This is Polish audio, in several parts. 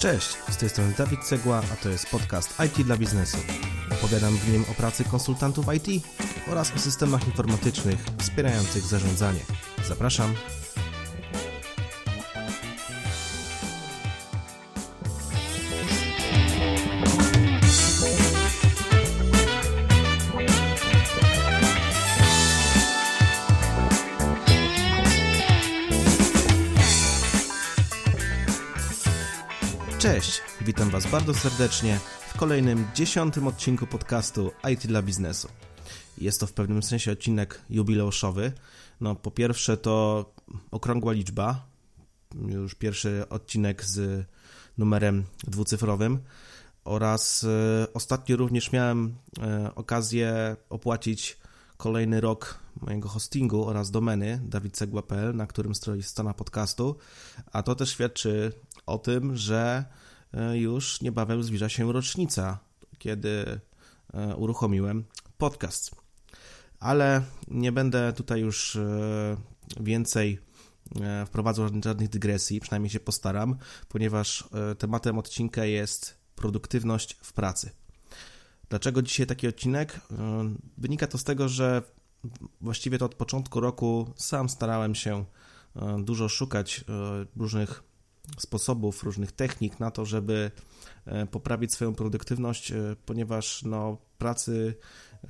Cześć, z tej strony Dawid Cegła, a to jest podcast IT dla biznesu. Opowiadam w nim o pracy konsultantów IT oraz o systemach informatycznych wspierających zarządzanie. Zapraszam. Bardzo serdecznie w kolejnym dziesiątym odcinku podcastu IT dla biznesu. Jest to w pewnym sensie odcinek jubileuszowy. No, po pierwsze to okrągła liczba, już pierwszy odcinek z numerem dwucyfrowym oraz e, ostatnio również miałem e, okazję opłacić kolejny rok mojego hostingu oraz domeny dawidcegła.pl, na którym stoi strona podcastu, a to też świadczy o tym, że już niebawem zbliża się rocznica, kiedy e, uruchomiłem podcast. Ale nie będę tutaj już e, więcej wprowadzał żadnych dygresji, przynajmniej się postaram, ponieważ tematem odcinka jest produktywność w pracy. Dlaczego dzisiaj taki odcinek? Wynika to z tego, że właściwie to od początku roku sam starałem się dużo szukać różnych sposobów, różnych technik na to, żeby e, poprawić swoją produktywność, e, ponieważ no, pracy e,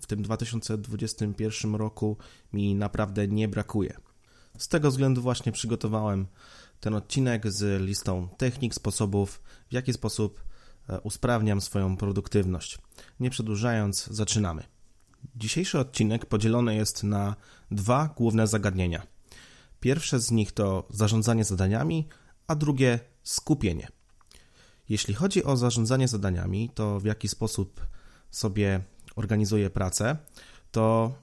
w tym 2021 roku mi naprawdę nie brakuje. Z tego względu właśnie przygotowałem ten odcinek z listą technik, sposobów, w jaki sposób usprawniam swoją produktywność. Nie przedłużając, zaczynamy. Dzisiejszy odcinek podzielony jest na dwa główne zagadnienia – Pierwsze z nich to zarządzanie zadaniami, a drugie skupienie. Jeśli chodzi o zarządzanie zadaniami, to w jaki sposób sobie organizuję pracę, to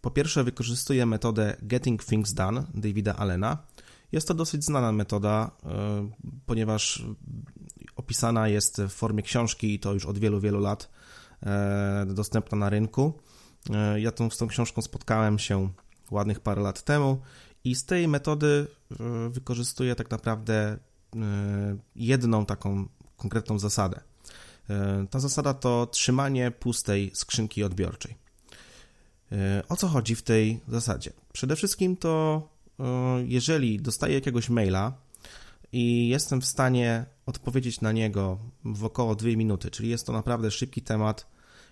po pierwsze wykorzystuję metodę Getting Things Done Davida Allena. Jest to dosyć znana metoda, e, ponieważ opisana jest w formie książki i to już od wielu, wielu lat e, dostępna na rynku. E, ja tą, z tą książką spotkałem się ładnych parę lat temu i z tej metody e, wykorzystuję tak naprawdę e, jedną taką konkretną zasadę. E, ta zasada to trzymanie pustej skrzynki odbiorczej. O co chodzi w tej zasadzie? Przede wszystkim to, jeżeli dostaję jakiegoś maila i jestem w stanie odpowiedzieć na niego w około 2 minuty, czyli jest to naprawdę szybki temat,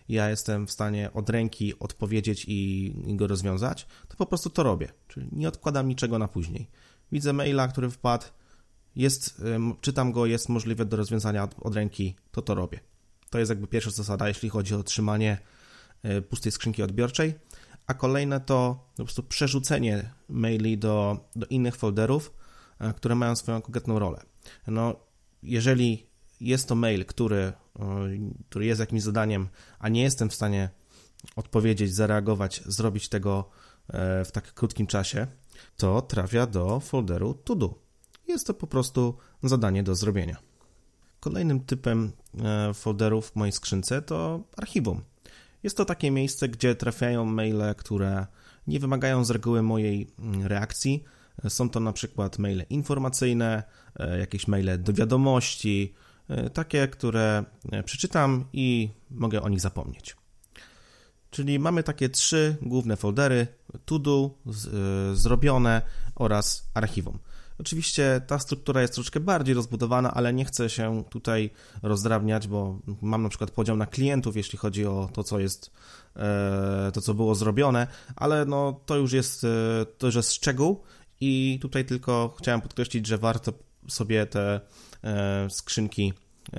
ja jestem w stanie od ręki odpowiedzieć i, i go rozwiązać, to po prostu to robię. Czyli nie odkładam niczego na później. Widzę maila, który wpadł, jest, czytam go, jest możliwe do rozwiązania od, od ręki, to to robię. To jest jakby pierwsza zasada, jeśli chodzi o trzymanie e, pustej skrzynki odbiorczej, a kolejne to po prostu przerzucenie maili do, do innych folderów, e, które mają swoją konkretną rolę. No, jeżeli jest to mail, który, który jest jakimś zadaniem, a nie jestem w stanie odpowiedzieć, zareagować, zrobić tego e, w tak krótkim czasie, to trafia do folderu to do. Jest to po prostu zadanie do zrobienia. Kolejnym typem e, folderów w mojej skrzynce to archiwum. Jest to takie miejsce, gdzie trafiają maile, które nie wymagają z reguły mojej mm, reakcji. Są to na przykład maile informacyjne, e, jakieś maile do wiadomości, E, takie, które e, przeczytam i mogę o nich zapomnieć. Czyli mamy takie trzy główne foldery: to do, e, zrobione oraz archiwum. Oczywiście ta struktura jest troszkę bardziej rozbudowana, ale nie chcę się tutaj rozdrabniać, bo mam na przykład podział na klientów, jeśli chodzi o to, co jest, to, co było zrobione, ale no, to już jest, to już jest szczegół i tutaj tylko chciałem podkreślić, że warto sobie te E, skrzynki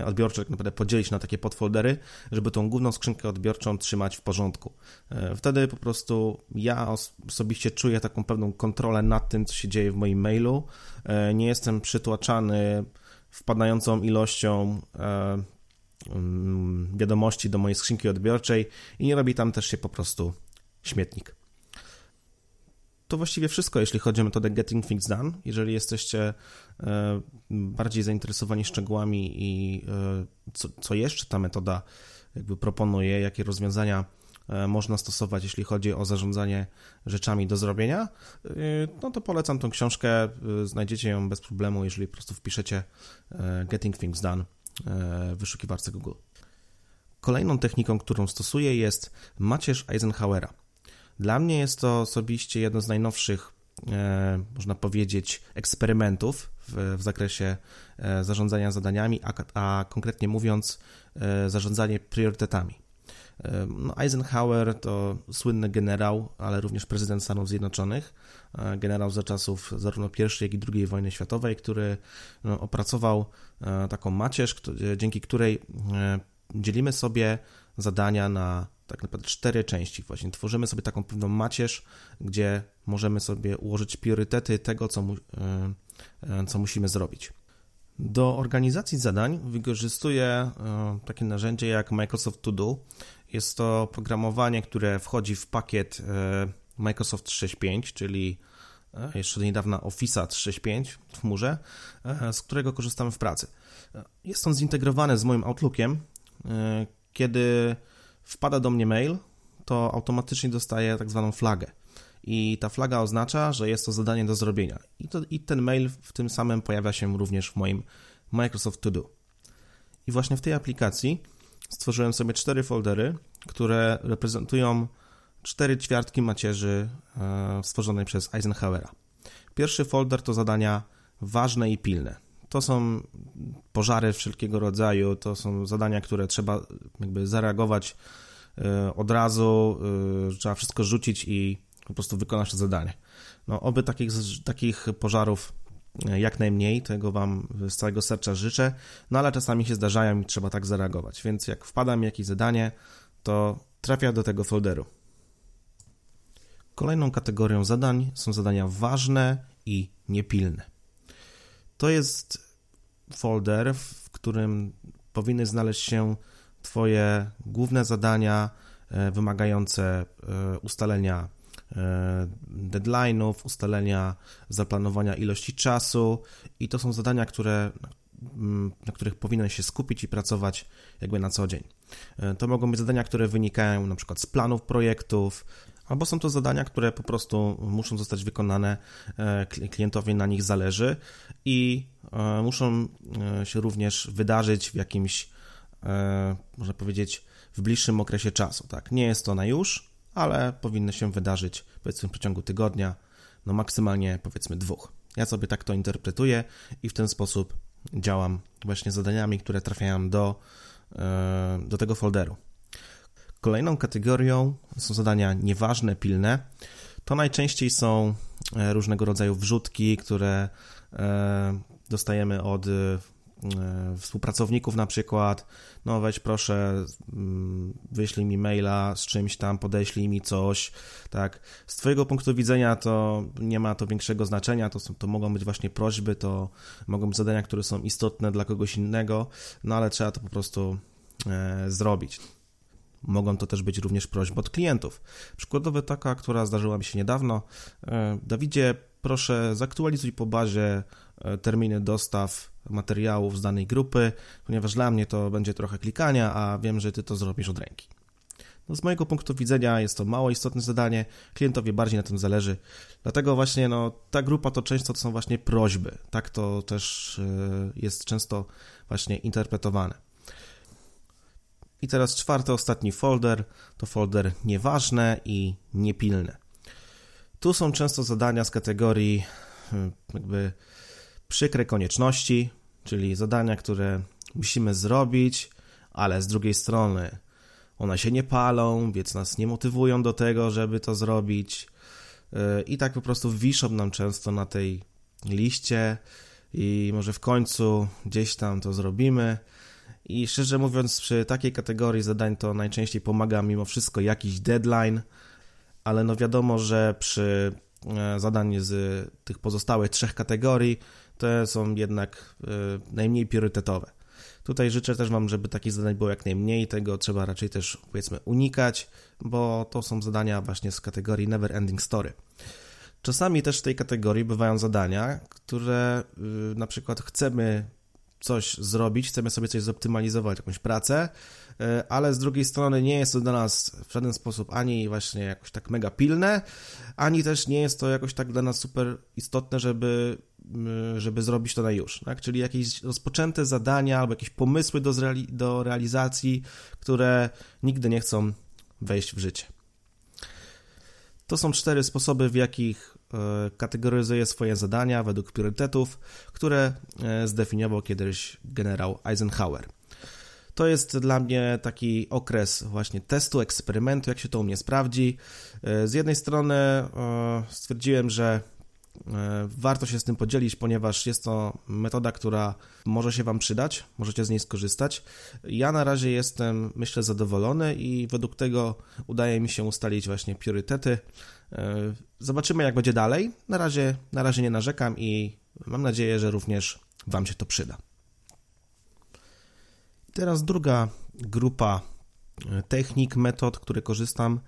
odbiorcze tak naprawdę podzielić na takie podfoldery, żeby tą główną skrzynkę odbiorczą trzymać w porządku. E, wtedy po prostu ja osobiście czuję taką pewną kontrolę nad tym, co się dzieje w moim mailu. E, nie jestem przytłaczany wpadającą ilością mm, wiadomości do mojej skrzynki odbiorczej i nie robi tam też się po prostu śmietnik to właściwie wszystko, jeśli chodzi o metodę Getting Things Done. Jeżeli jesteście e, bardziej zainteresowani szczegółami i e, co, co jeszcze ta metoda jakby proponuje, jakie rozwiązania można stosować, jeśli chodzi o zarządzanie rzeczami do zrobienia, no to polecam tą książkę. Znajdziecie ją bez problemu, jeżeli po prostu wpiszecie Getting Things Done w wyszukiwarce Google. Kolejną techniką, którą stosuję jest macierz Eisenhowera. Dla mnie jest to osobiście jedno z najnowszych, e, można powiedzieć, eksperymentów w, w zakresie e, zarządzania zadaniami, a, a konkretnie mówiąc, e, zarządzanie priorytetami. E, no, Eisenhower to słynny generał, ale również prezydent Stanów Zjednoczonych, e, generał za czasów zarówno I, jak i II wojny światowej, który no, opracował e, taką macierz, dzięki której dzielimy sobie zadania na tak naprawdę cztery części. Właśnie tworzymy sobie taką pewną macierz, gdzie możemy sobie ułożyć priorytety tego, co, mu, e, e, co musimy zrobić. Do organizacji zadań wykorzystuję e, takie narzędzie jak Microsoft To Do. Jest to oprogramowanie, które wchodzi w pakiet Microsoft 365, czyli jeszcze niedawna Office 365 w chmurze, z którego korzystamy w pracy. Jest on zintegrowany z moim Outlookiem, kiedy wpada do mnie mail, to automatycznie dostaję tak zwaną flagę. I ta flaga oznacza, że jest to zadanie do zrobienia. I, to, I ten mail w tym samym pojawia się również w moim Microsoft To Do. I właśnie w tej aplikacji stworzyłem sobie cztery foldery, które reprezentują cztery ćwiartki macierzy e, stworzonej przez Eisenhowera. Pierwszy folder to zadania ważne i pilne to są pożary wszelkiego rodzaju, to są zadania, które trzeba jakby zareagować e, od razu, e, trzeba wszystko rzucić i po prostu wykonać to zadanie. No, oby takich, takich pożarów e, jak najmniej, tego Wam z całego serca życzę, no ale czasami się zdarzają i trzeba tak zareagować, więc jak wpada mi jakieś zadanie, to trafia do tego folderu. Kolejną kategorią zadań są zadania ważne i niepilne. To jest folder, w którym powinny znaleźć się Twoje główne zadania e, wymagające e, ustalenia e, deadline'ów, ustalenia zaplanowania ilości czasu i to są zadania, które, mm, na których powinien się skupić i pracować jakby na co dzień. To mogą być zadania, które wynikają na przykład z planów projektów, albo są to zadania, które po prostu muszą zostać wykonane, e, klientowi na nich zależy i e, muszą e, się również wydarzyć w jakimś, można powiedzieć, w bliższym okresie czasu. Tak? Nie jest to na już, ale powinny się wydarzyć powiedzmy w przeciągu tygodnia, no maksymalnie powiedzmy dwóch. Ja sobie tak to interpretuję i w ten sposób działam właśnie zadaniami, które trafiają do, do tego folderu. Kolejną kategorią są zadania nieważne, pilne. To najczęściej są e, różnego rodzaju wrzutki, które e, dostajemy od e, współpracowników na przykład, no weź proszę, mm, wyślij mi maila z czymś tam, podeślij mi coś, tak. Z Twojego punktu widzenia to nie ma to większego znaczenia, to, są, to mogą być właśnie prośby, to mogą być zadania, które są istotne dla kogoś innego, no ale trzeba to po prostu e, zrobić. Mogą to też być również prośby od klientów. Przykładowo taka, która zdarzyła mi się niedawno. E, Dawidzie, proszę zaktualizuj po bazie e, terminy dostaw materiałów z danej grupy, ponieważ dla mnie to będzie trochę klikania, a wiem, że ty to zrobisz od ręki. No z mojego punktu widzenia jest to mało istotne zadanie, klientowi bardziej na tym zależy. Dlatego właśnie no, ta grupa to często to są właśnie prośby. Tak to też e, jest często właśnie interpretowane. I teraz czwarty, ostatni folder to folder nieważne i niepilne. Tu są często zadania z kategorii hmm, jakby przykre konieczności, czyli zadania, które musimy zrobić, ale z drugiej strony one się nie palą, więc nas nie motywują do tego, żeby to zrobić. Y, I tak po prostu wiszą nam często na tej liście i może w końcu gdzieś tam to zrobimy, i szczerze mówiąc, przy takiej kategorii zadań to najczęściej pomaga mimo wszystko jakiś deadline, ale no wiadomo, że przy e, zadań z tych pozostałych trzech kategorii te są jednak e, najmniej priorytetowe. Tutaj życzę też Wam, żeby takich zadań było jak najmniej, tego trzeba raczej też powiedzmy unikać, bo to są zadania właśnie z kategorii Never Ending Story. Czasami też w tej kategorii bywają zadania, które y, na przykład chcemy coś zrobić, chcemy sobie coś zoptymalizować, jakąś pracę, ale z drugiej strony nie jest to dla nas w żaden sposób ani właśnie jakoś tak mega pilne, ani też nie jest to jakoś tak dla nas super istotne, żeby, żeby zrobić to na już. Tak? Czyli jakieś rozpoczęte zadania albo jakieś pomysły do, zreali- do realizacji, które nigdy nie chcą wejść w życie. To są cztery sposoby, w jakich e, kategoryzuję swoje zadania według priorytetów, które e, zdefiniował kiedyś generał Eisenhower. To jest dla mnie taki okres właśnie testu, eksperymentu, jak się to u mnie sprawdzi. E, z jednej strony stwierdziłem, że warto się z tym podzielić, ponieważ jest to metoda, która może się Wam przydać, możecie z niej skorzystać. Ja na razie jestem, myślę, zadowolony i według tego udaje mi się ustalić właśnie priorytety. E, zobaczymy, jak będzie dalej. Na razie, na razie nie narzekam i mam nadzieję, że również Wam się to przyda. Teraz druga grupa e, technik, metod, które korzystam,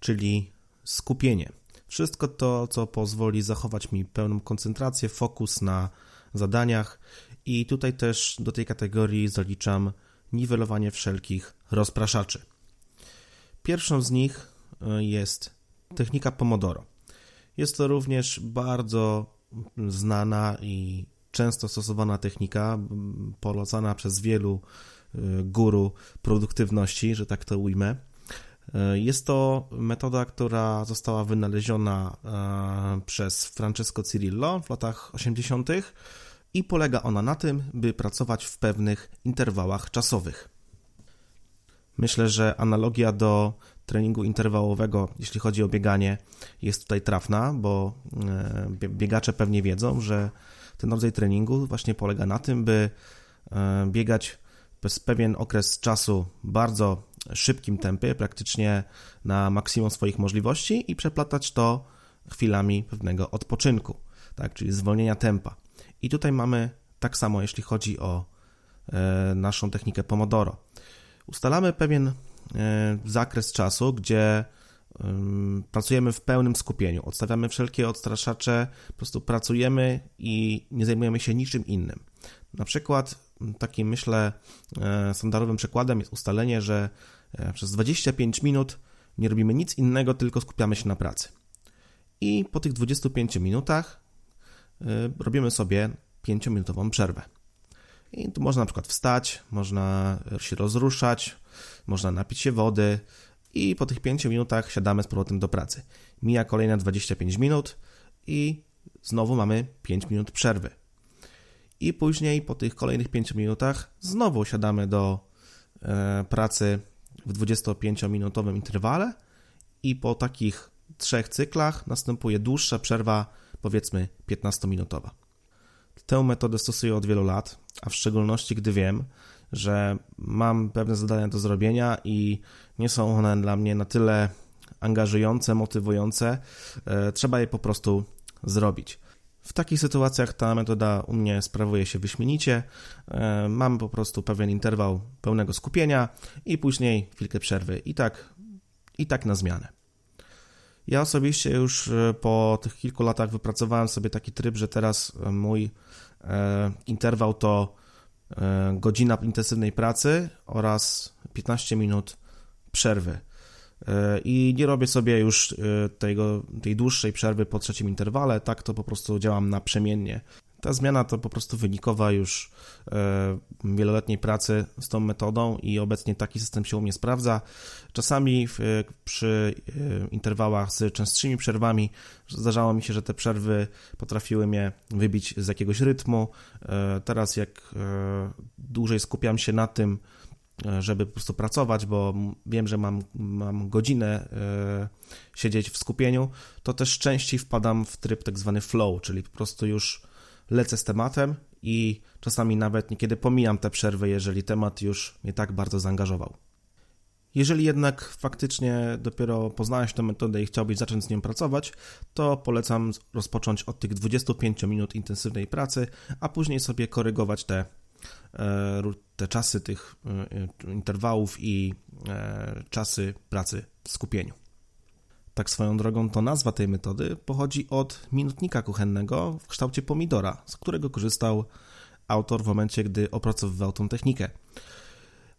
czyli skupienie. Wszystko to, co pozwoli zachować mi pełną koncentrację, fokus na zadaniach i tutaj też do tej kategorii zaliczam niwelowanie wszelkich rozpraszaczy. Pierwszą z nich e, jest technika Pomodoro. Jest to również bardzo znana i często stosowana technika, polecana przez wielu e, guru produktywności, że tak to ujmę. E, jest to metoda, która została wynaleziona e, przez Francesco Cirillo w latach 80. i polega ona na tym, by pracować w pewnych interwałach czasowych. Myślę, że analogia do treningu interwałowego, jeśli chodzi o bieganie, jest tutaj trafna, bo e, biegacze pewnie wiedzą, że ten rodzaj treningu właśnie polega na tym, by biegać przez pewien okres czasu bardzo szybkim tempie, praktycznie na maksimum swoich możliwości i przeplatać to chwilami pewnego odpoczynku, tak, czyli zwolnienia tempa. I tutaj mamy tak samo, jeśli chodzi o e, naszą technikę Pomodoro. Ustalamy pewien e, zakres czasu, gdzie pracujemy w pełnym skupieniu, odstawiamy wszelkie odstraszacze, po prostu pracujemy i nie zajmujemy się niczym innym. Na przykład takim myślę e, standardowym przykładem jest ustalenie, że e, przez 25 minut nie robimy nic innego, tylko skupiamy się na pracy. I po tych 25 minutach e, robimy sobie 5-minutową przerwę. I tu można na przykład wstać, można się rozruszać, można napić się wody i po tych 5 minutach siadamy z powrotem do pracy. Mija kolejne 25 minut i znowu mamy 5 minut przerwy i później po tych kolejnych 5 minutach znowu siadamy do e, pracy w 25-minutowym interwale i po takich trzech cyklach następuje dłuższa przerwa, powiedzmy 15-minutowa. Tę metodę stosuję od wielu lat, a w szczególności gdy wiem, że mam pewne zadania do zrobienia i nie są one dla mnie na tyle angażujące, motywujące, e, trzeba je po prostu zrobić. W takich sytuacjach ta metoda u mnie sprawuje się wyśmienicie. E, mam po prostu pewien interwał pełnego skupienia i później chwilkę przerwy i tak, i tak na zmianę. Ja osobiście już e, po tych kilku latach wypracowałem sobie taki tryb, że teraz mój interwał to godzina intensywnej pracy oraz 15 minut przerwy. I nie robię sobie już e, tego, tej dłuższej przerwy po trzecim interwale, tak to po prostu działam naprzemiennie. Ta zmiana to po prostu wynikowa już e, wieloletniej pracy z tą metodą i obecnie taki system się u mnie sprawdza. Czasami w, przy e, interwałach z częstszymi przerwami zdarzało mi się, że te przerwy potrafiły mnie wybić z jakiegoś rytmu. Teraz jak dłużej skupiam się na tym, E, żeby po prostu pracować, bo wiem, że mam, mam godzinę e, siedzieć w skupieniu, to też częściej wpadam w tryb tak zwany flow, czyli po prostu już lecę z tematem i czasami nawet niekiedy pomijam te przerwy, jeżeli temat już mnie tak bardzo zaangażował. Jeżeli jednak faktycznie dopiero poznałeś tę metodę i chciałbyś zacząć z nią pracować, to polecam rozpocząć od tych 25 minut intensywnej pracy, a później sobie korygować te E, te czasy tych e, interwałów i e, czasy pracy w skupieniu. Tak swoją drogą to nazwa tej metody pochodzi od minutnika kuchennego w kształcie pomidora, z którego korzystał autor w momencie, gdy opracowywał tą technikę.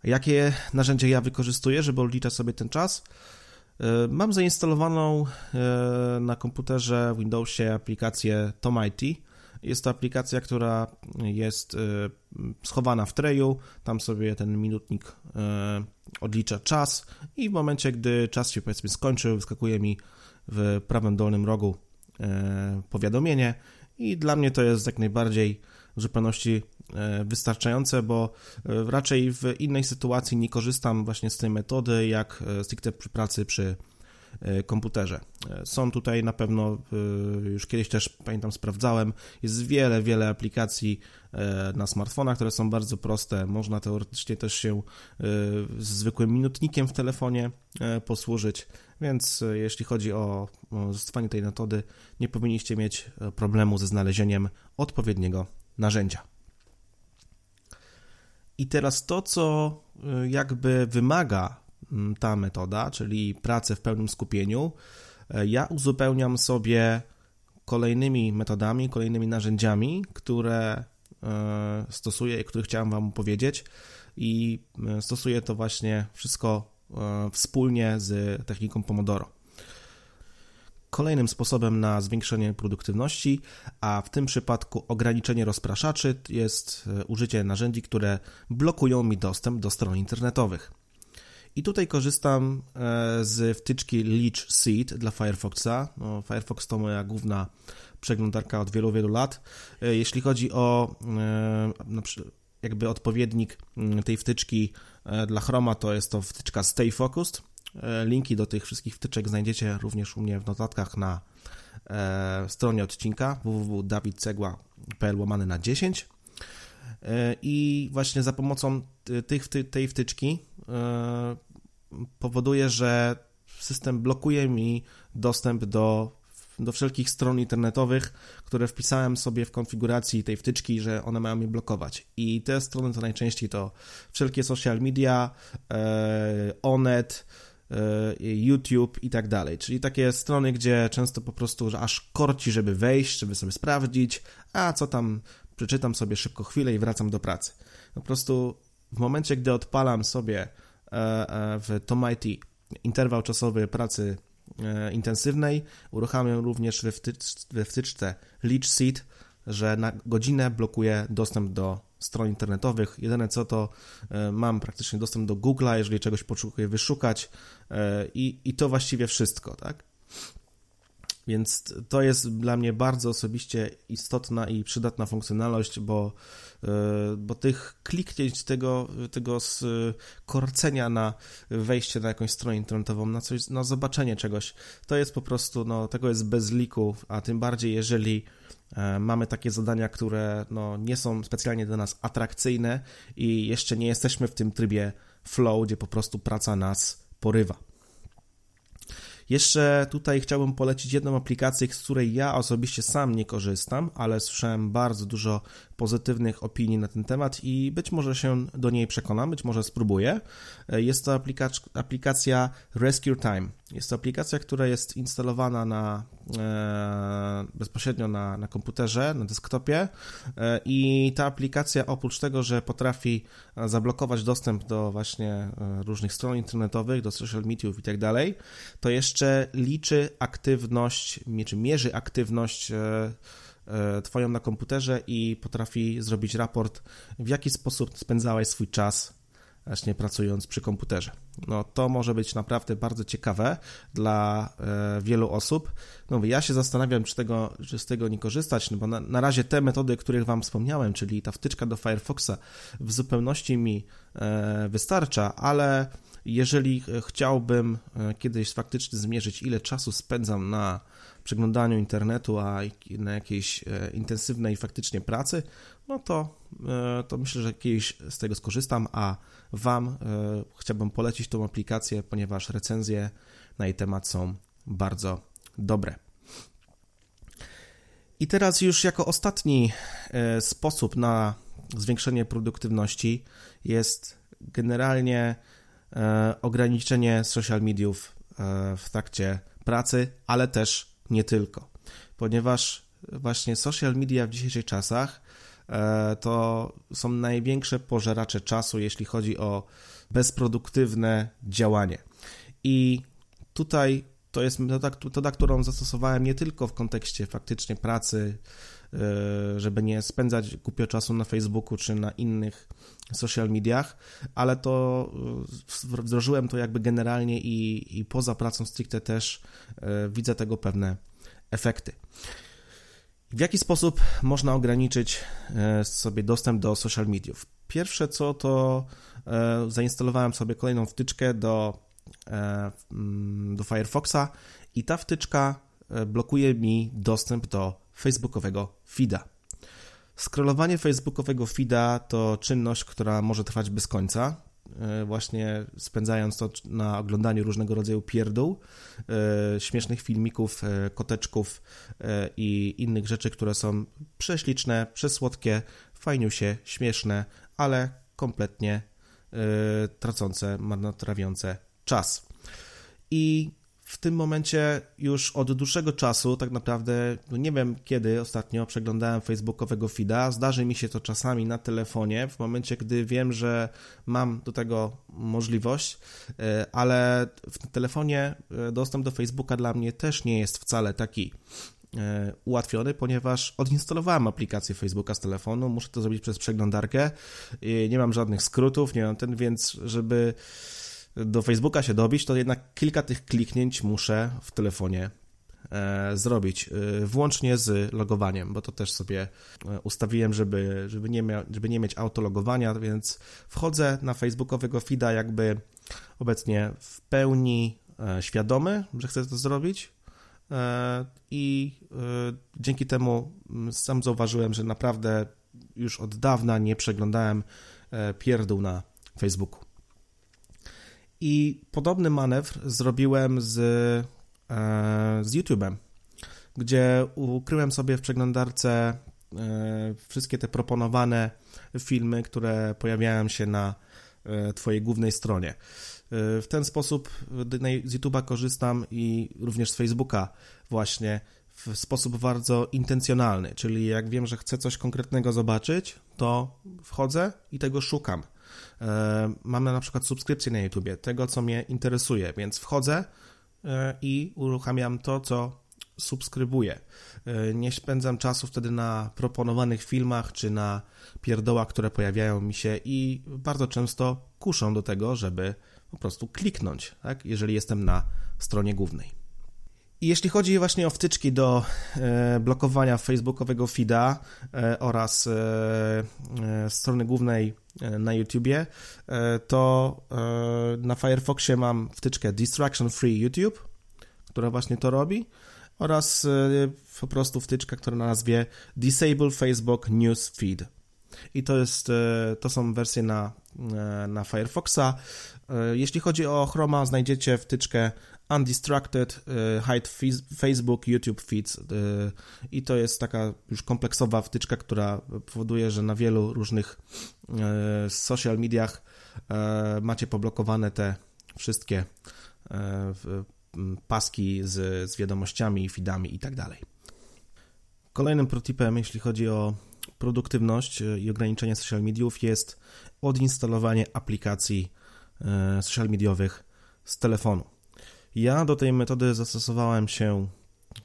Jakie narzędzie ja wykorzystuję, żeby odliczać sobie ten czas? E, mam zainstalowaną e, na komputerze w Windowsie aplikację TomIT. Jest to aplikacja, która jest e, schowana w treju. Tam sobie ten minutnik odlicza czas i w momencie, gdy czas się powiedzmy skończył, wyskakuje mi w prawym dolnym rogu powiadomienie i dla mnie to jest jak najbardziej w zupełności wystarczające, bo raczej w innej sytuacji nie korzystam właśnie z tej metody, jak stricte przy pracy przy komputerze. Są tutaj na pewno, już kiedyś też pamiętam, sprawdzałem, jest wiele, wiele aplikacji na smartfonach, które są bardzo proste. Można teoretycznie też się zwykłym minutnikiem w telefonie posłużyć, więc jeśli chodzi o zastosowanie tej metody, nie powinniście mieć problemu ze znalezieniem odpowiedniego narzędzia. I teraz to, co jakby wymaga ta metoda, czyli pracę w pełnym skupieniu, e, ja uzupełniam sobie kolejnymi metodami, kolejnymi narzędziami, które e, stosuję i które chciałem Wam powiedzieć, i e, stosuję to właśnie wszystko wspólnie z techniką Pomodoro. Kolejnym sposobem na zwiększenie produktywności, a w tym przypadku ograniczenie rozpraszaczy, jest użycie narzędzi, które blokują mi dostęp do stron internetowych. I tutaj korzystam e, z wtyczki Leech Seed dla Firefoxa. No, Firefox to moja główna przeglądarka od wielu, wielu lat. E, jeśli chodzi o jakby odpowiednik mm, tej wtyczki dla Chroma, to jest to wtyczka Stay Focused. E, linki do tych wszystkich wtyczek znajdziecie również u mnie w notatkach na e, stronie odcinka www.dawidcegła.pl łamany na 10 e, i właśnie za pomocą tych, tej wtyczki powoduje, że system blokuje mi dostęp do, do wszelkich stron internetowych, które wpisałem sobie w konfiguracji tej wtyczki, że one mają mnie blokować. I te strony to najczęściej to wszelkie social media, Onet, E, YouTube i tak dalej. Czyli takie strony, gdzie często po prostu aż korci, żeby wejść, żeby sobie sprawdzić, a co tam, przeczytam sobie szybko chwilę i wracam do pracy. Po prostu w momencie, gdy odpalam sobie e, e, w TomIT interwał czasowy pracy intensywnej, uruchamiam również we wtyczce Leech Seed, że na godzinę blokuje dostęp do stron internetowych. Jedyne co to e, mam praktycznie dostęp do Google'a, jeżeli czegoś potrzebuję wyszukać e, i, i to właściwie wszystko, tak? Więc to jest dla mnie bardzo osobiście istotna i przydatna funkcjonalność, bo, e, bo tych kliknięć, tego, tego korcenia na wejście na jakąś stronę internetową, na coś, na zobaczenie czegoś, to jest po prostu, no, tego jest bez liku, a tym bardziej jeżeli E, mamy takie zadania, które no, nie są specjalnie dla nas atrakcyjne i jeszcze nie jesteśmy w tym trybie flow, gdzie po prostu praca nas porywa. Jeszcze tutaj chciałbym polecić jedną aplikację, z której ja osobiście sam nie korzystam, ale słyszałem bardzo dużo pozytywnych opinii na ten temat i być może się do niej przekonam, być może spróbuję. Jest to aplikacja Rescue Time. Jest to aplikacja, która jest instalowana na, e, bezpośrednio na, na komputerze, na desktopie e, i ta aplikacja oprócz tego, że potrafi zablokować dostęp do właśnie e, różnych stron internetowych, do social mediów i tak dalej, to jeszcze liczy aktywność, czy mierzy aktywność e, E, Twoją na komputerze i potrafi zrobić raport, w jaki sposób spędzałeś swój czas właśnie pracując przy komputerze. No to może być naprawdę bardzo ciekawe dla e, wielu osób. No ja się zastanawiam, czy, tego, czy z tego nie korzystać, no bo na, na razie te metody, o których Wam wspomniałem, czyli ta wtyczka do Firefoxa w zupełności mi e, wystarcza, ale jeżeli chciałbym e, kiedyś faktycznie zmierzyć, ile czasu spędzam na przeglądaniu internetu, a na jakiejś e, intensywnej faktycznie pracy, no to, e, to myślę, że kiedyś z tego skorzystam, a Wam chciałbym polecić tą aplikację, ponieważ recenzje na jej temat są bardzo dobre. I teraz już jako ostatni sposób na zwiększenie produktywności jest generalnie E, ograniczenie social mediów e, w trakcie pracy, ale też nie tylko, ponieważ właśnie social media w dzisiejszych czasach e, to są największe pożeracze czasu, jeśli chodzi o bezproduktywne działanie. I tutaj to jest metoda, metoda, którą zastosowałem nie tylko w kontekście faktycznie pracy, e, żeby nie spędzać głupio czasu na Facebooku czy na innych social mediach, ale to e, wdrożyłem to jakby generalnie i, i poza pracą stricte też e, widzę tego pewne efekty. W jaki sposób można ograniczyć sobie dostęp do social mediów? Pierwsze co to zainstalowałem sobie kolejną wtyczkę do E, do Firefoxa i ta wtyczka e, blokuje mi dostęp do facebookowego feeda. Scrollowanie facebookowego feeda to czynność, która może trwać bez końca, e, właśnie spędzając to na oglądaniu różnego rodzaju pierdół, śmiesznych filmików, koteczków i innych rzeczy, które są prześliczne, przesłodkie, fajniusie, śmieszne, ale kompletnie tracące, marnotrawiące czas. I w tym momencie już od dłuższego czasu, tak naprawdę, no nie wiem kiedy ostatnio przeglądałem facebookowego feeda. Zdarzy mi się to czasami na telefonie, w momencie, gdy wiem, że mam do tego możliwość, e, ale w telefonie e, dostęp do Facebooka dla mnie też nie jest wcale taki e, ułatwiony, ponieważ odinstalowałem aplikację Facebooka z telefonu, muszę to zrobić przez przeglądarkę, nie mam żadnych skrótów, nie mam ten, więc żeby do Facebooka się dobić, to jednak kilka tych kliknięć muszę w telefonie e, zrobić, e, włącznie z logowaniem, bo to też sobie e, ustawiłem, żeby, żeby, nie, mia, żeby nie mieć autologowania, więc wchodzę na facebookowego feeda jakby obecnie w pełni świadomy, że chcę to zrobić i dzięki temu sam zauważyłem, że naprawdę już od dawna nie przeglądałem pierdół na Facebooku. I podobny manewr zrobiłem z, e, z YouTube'em, gdzie ukryłem sobie w przeglądarce e, wszystkie te proponowane filmy, które pojawiają się na e, Twojej głównej stronie. W ten sposób z YouTube'a korzystam i również z Facebooka właśnie w sposób bardzo intencjonalny, czyli jak wiem, że chcę coś konkretnego zobaczyć, to wchodzę i tego szukam. E, mamy na przykład subskrypcję na YouTubie, tego co mnie interesuje, więc wchodzę e, i uruchamiam to, co subskrybuję. E, nie spędzam czasu wtedy na proponowanych filmach czy na pierdołach, które pojawiają mi się i bardzo często kuszą do tego, żeby po prostu kliknąć, tak? jeżeli jestem na stronie głównej. I jeśli chodzi właśnie o wtyczki do e, blokowania facebookowego feeda e, oraz e, strony głównej na YouTubie, to na Firefoxie mam wtyczkę Distraction Free YouTube, która właśnie to robi oraz po prostu wtyczka, która na nazwie Disable Facebook News Feed. I to jest, to są wersje na, na Firefoxa. Jeśli chodzi o Chroma, znajdziecie wtyczkę Undistracted, y, Hide Facebook, YouTube Feeds y, i to jest taka już kompleksowa wtyczka, która powoduje, że na wielu różnych y, social mediach macie poblokowane te wszystkie paski z, z wiadomościami, feedami i tak dalej. Kolejnym protipem, jeśli chodzi o produktywność i ograniczenie social mediów jest odinstalowanie aplikacji social mediowych z telefonu. Ja do tej metody zastosowałem się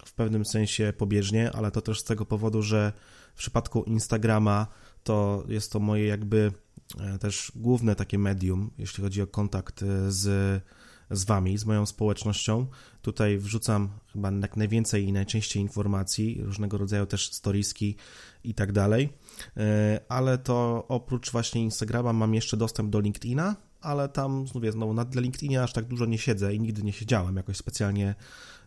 w pewnym sensie pobieżnie, ale to też z tego powodu, że w przypadku Instagrama to jest to moje jakby e, też główne takie medium, jeśli chodzi o kontakt e, z, z Wami, z moją społecznością. Tutaj wrzucam chyba jak najwięcej i najczęściej informacji, różnego rodzaju też storieski i tak dalej, e, ale to oprócz właśnie Instagrama mam jeszcze dostęp do LinkedIna, ale tam, mówię, znowu na LinkedInie aż tak dużo nie siedzę i nigdy nie siedziałem jakoś specjalnie,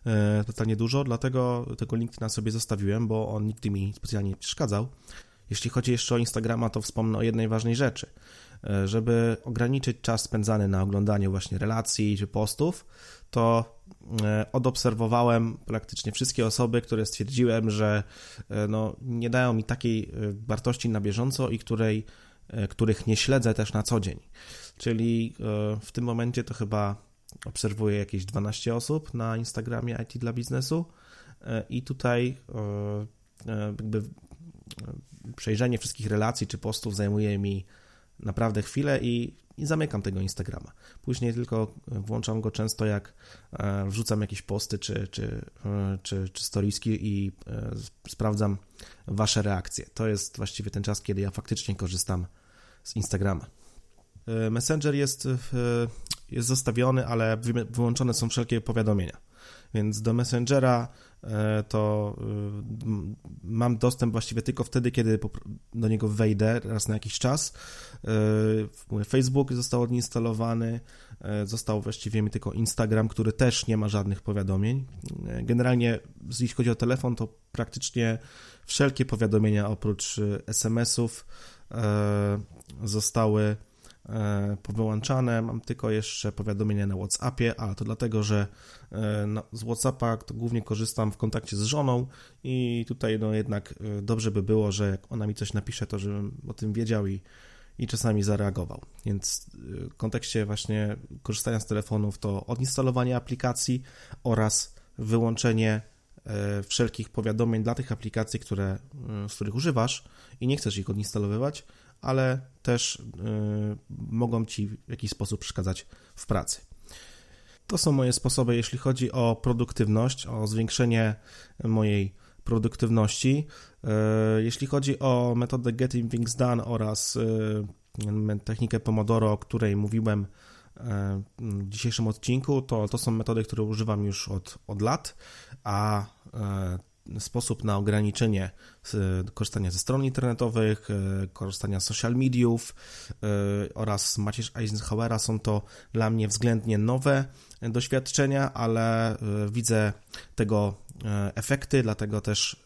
e, totalnie dużo, dlatego tego LinkedIna sobie zostawiłem, bo on nigdy mi specjalnie nie przeszkadzał. Jeśli chodzi jeszcze o Instagrama, to wspomnę o jednej ważnej rzeczy. E, żeby ograniczyć czas spędzany na oglądaniu właśnie relacji czy postów, to e, odobserwowałem praktycznie wszystkie osoby, które stwierdziłem, że no, nie dają mi takiej wartości na bieżąco i której, których nie śledzę też na co dzień. Czyli e, w tym momencie to chyba obserwuję jakieś 12 osób na Instagramie IT dla biznesu e, i tutaj e, jakby przejrzenie wszystkich relacji czy postów zajmuje mi naprawdę chwilę i i zamykam tego Instagrama. Później tylko włączam go często, jak wrzucam jakieś posty czy, czy, czy, czy i sprawdzam Wasze reakcje. To jest właściwie ten czas, kiedy ja faktycznie korzystam z Instagrama. Messenger jest, jest zostawiony, ale wyłączone są wszelkie powiadomienia. Więc do Messengera e, to e, mam dostęp właściwie tylko wtedy, kiedy do niego wejdę raz na jakiś czas. E, Facebook został odinstalowany, został właściwie mi tylko Instagram, który też nie ma żadnych powiadomień. Generalnie, jeśli chodzi o telefon, to praktycznie wszelkie powiadomienia oprócz SMS-ów zostały E, powyłączane. Mam tylko jeszcze powiadomienia na WhatsAppie, ale to dlatego, że e, no, z WhatsAppa to głównie korzystam w kontakcie z żoną i tutaj no jednak e, dobrze by było, że jak ona mi coś napisze, to żebym o tym wiedział i, i czasami zareagował. Więc w kontekście właśnie korzystania z telefonów to odinstalowanie aplikacji oraz wyłączenie wszelkich powiadomień dla tych aplikacji, które, z których używasz i nie chcesz ich odinstalowywać, ale też y, mogą ci w jakiś sposób przeszkadzać w pracy. To są moje sposoby, jeśli chodzi o produktywność, o zwiększenie mojej produktywności. Y, jeśli chodzi o metodę Getting Things Done oraz y, technikę Pomodoro, o której mówiłem w dzisiejszym odcinku, to, to są metody, które używam już od, od lat, a sposób na ograniczenie korzystania ze stron internetowych, e, korzystania z social mediów e, oraz Macierz Eisenhowera są to dla mnie względnie nowe doświadczenia, ale e, widzę tego efekty, dlatego też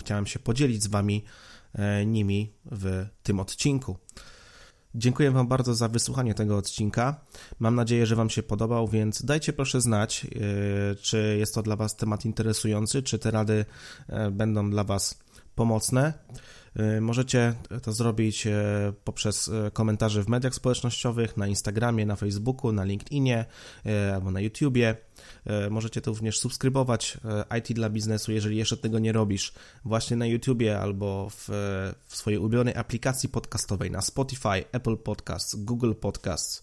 chciałem się podzielić z Wami nimi w tym odcinku. Dziękuję Wam bardzo za wysłuchanie tego odcinka. Mam nadzieję, że Wam się podobał, więc dajcie proszę znać, yy, czy jest to dla Was temat interesujący, czy te rady yy, będą dla Was pomocne. Yy, możecie to zrobić poprzez komentarze w mediach społecznościowych, na Instagramie, na Facebooku, na LinkedInie albo na YouTubie. Możecie to również subskrybować IT dla biznesu, jeżeli jeszcze tego nie robisz, właśnie na YouTubie albo w, w swojej ulubionej aplikacji podcastowej na Spotify, Apple Podcasts, Google Podcasts.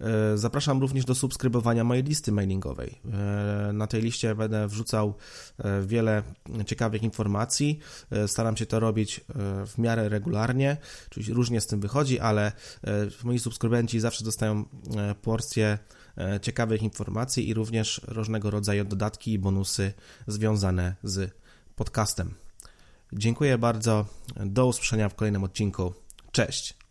E, zapraszam również do subskrybowania mojej listy mailingowej. Na tej liście będę wrzucał wiele ciekawych informacji. Staram się to robić w miarę regularnie, czyli różnie z tym wychodzi, ale moi subskrybenci zawsze dostają porcję E, ciekawych informacji i również różnego rodzaju dodatki i bonusy związane z podcastem. Dziękuję bardzo. Do usłyszenia w kolejnym odcinku. Cześć.